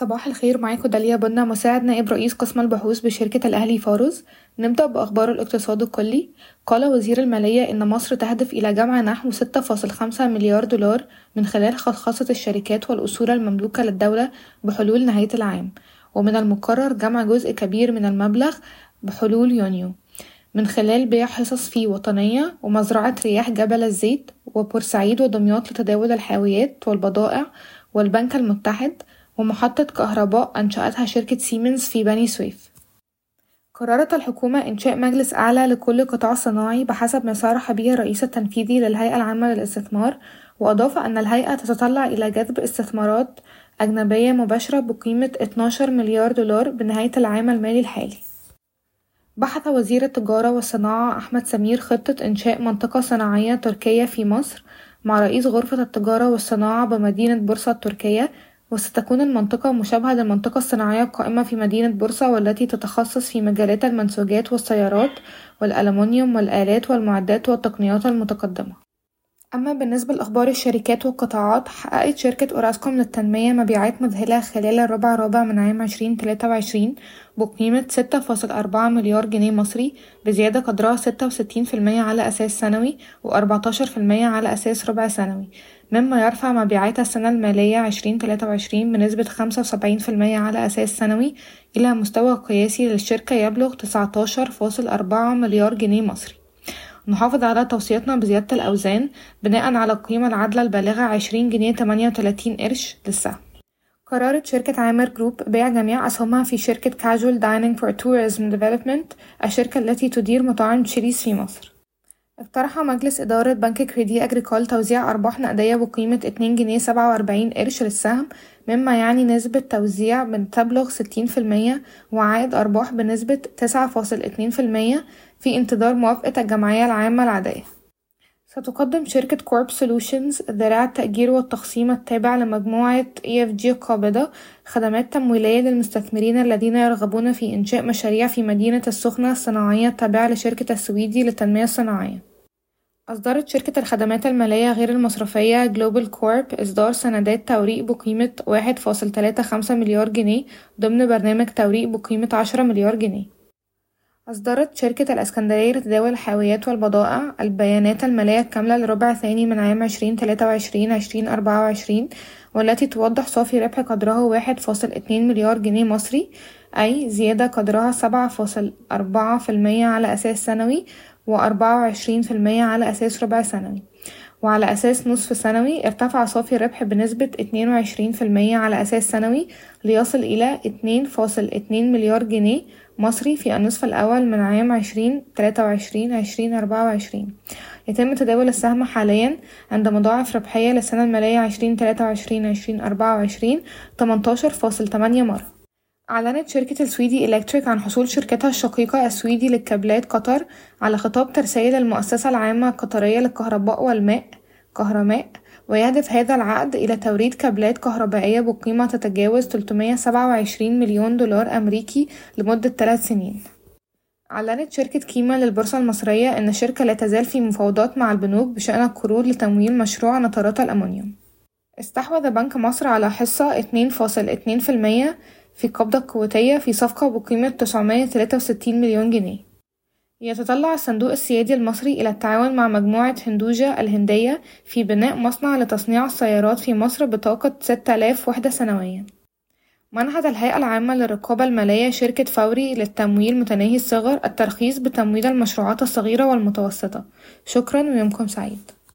صباح الخير معاكم داليا بنا مساعد نائب رئيس قسم البحوث بشركة الأهلي فارس نبدأ بأخبار الاقتصاد الكلي. قال وزير المالية إن مصر تهدف إلى جمع نحو ستة فاصل خمسة مليار دولار من خلال خصخصة الشركات والأصول المملوكة للدولة بحلول نهاية العام ومن المقرر جمع جزء كبير من المبلغ بحلول يونيو. من خلال بيع حصص في وطنية ومزرعة رياح جبل الزيت وبورسعيد ودمياط لتداول الحاويات والبضائع والبنك المتحد ومحطة كهرباء أنشأتها شركة سيمنز في بني سويف. قررت الحكومة إنشاء مجلس أعلى لكل قطاع صناعي بحسب ما صرح به الرئيس التنفيذي للهيئة العامة للاستثمار وأضاف أن الهيئة تتطلع إلى جذب استثمارات أجنبية مباشرة بقيمة 12 مليار دولار بنهاية العام المالي الحالي. بحث وزير التجارة والصناعة أحمد سمير خطة إنشاء منطقة صناعية تركية في مصر مع رئيس غرفة التجارة والصناعة بمدينة بورصة التركية وستكون المنطقة مشابهة للمنطقة الصناعية القائمة في مدينة بورصة والتي تتخصص في مجالات المنسوجات والسيارات والألمنيوم والآلات والمعدات والتقنيات المتقدمة. أما بالنسبة لأخبار الشركات والقطاعات حققت شركة أوراسكوم للتنمية مبيعات مذهلة خلال الربع الرابع من عام عشرين تلاتة وعشرين بقيمة ستة فاصل أربعة مليار جنيه مصري بزيادة قدرها ستة وستين في المية على أساس سنوي وأربعتاشر في المية على أساس ربع سنوي. مما يرفع مبيعات السنة المالية عشرين تلاتة وعشرين بنسبة خمسة وسبعين في المية على أساس سنوي إلى مستوى قياسي للشركة يبلغ تسعتاشر فاصل أربعة مليار جنيه مصري. نحافظ على توصيتنا بزيادة الأوزان بناء على القيمة العادلة البالغة عشرين جنيه تمانية وتلاتين قرش للسهم قررت شركة عامر جروب بيع جميع أسهمها في شركة Casual Dining for Tourism Development الشركة التي تدير مطاعم Chili's في مصر. اقترح مجلس إدارة بنك كريدي أجريكول توزيع أرباح نقدية بقيمة اتنين جنيه سبعة وأربعين قرش للسهم مما يعني نسبة توزيع من تبلغ ستين في المية وعائد أرباح بنسبة تسعة فاصل اتنين في المية في انتظار موافقة الجمعية العامة العادية. ستقدم شركة Corp Solutions ذراع التأجير والتخصيم التابع لمجموعة EFG القابضة خدمات تمويلية للمستثمرين الذين يرغبون في إنشاء مشاريع في مدينة السخنة الصناعية التابعة لشركة السويدي للتنمية الصناعية. أصدرت شركة الخدمات المالية غير المصرفية جلوبال كورب إصدار سندات توريق بقيمة واحد فاصل تلاتة خمسة مليار جنيه ضمن برنامج توريق بقيمة عشرة مليار جنيه. أصدرت شركة الإسكندرية لتداول الحاويات والبضائع البيانات المالية الكاملة للربع الثاني من عام عشرين تلاتة وعشرين عشرين أربعة وعشرين والتي توضح صافي ربح قدره واحد فاصل اتنين مليار جنيه مصري أي زيادة قدرها سبعة فاصل أربعة في المية على أساس سنوي وأربعة وعشرين في المية على أساس ربع سنوي. وعلى أساس نصف سنوي ارتفع صافي الربح بنسبة اتنين وعشرين في المية على أساس سنوي ليصل إلى اتنين فاصل اتنين مليار جنيه مصري في النصف الأول من عام عشرين تلاتة وعشرين عشرين أربعة وعشرين. يتم تداول السهم حاليا عند مضاعف ربحية للسنة المالية عشرين تلاتة وعشرين عشرين أربعة وعشرين تمنتاشر فاصل تمانية مرة. أعلنت شركة السويدي إلكتريك عن حصول شركتها الشقيقة السويدي للكابلات قطر على خطاب ترسية للمؤسسة العامة القطرية للكهرباء والماء كهرماء ويهدف هذا العقد إلى توريد كابلات كهربائية بقيمة تتجاوز 327 مليون دولار أمريكي لمدة ثلاث سنين. أعلنت شركة كيما للبورصة المصرية أن الشركة لا تزال في مفاوضات مع البنوك بشأن القروض لتمويل مشروع نطرات الأمونيوم. استحوذ بنك مصر على حصة 2.2% في قبضة القوتية في صفقة بقيمة 963 مليون جنيه. يتطلع الصندوق السيادي المصري إلى التعاون مع مجموعة هندوجة الهندية في بناء مصنع لتصنيع السيارات في مصر بطاقة 6000 وحدة سنويا. منحت الهيئة العامة للرقابة المالية شركة فوري للتمويل متناهي الصغر الترخيص بتمويل المشروعات الصغيرة والمتوسطة. شكرا ويومكم سعيد.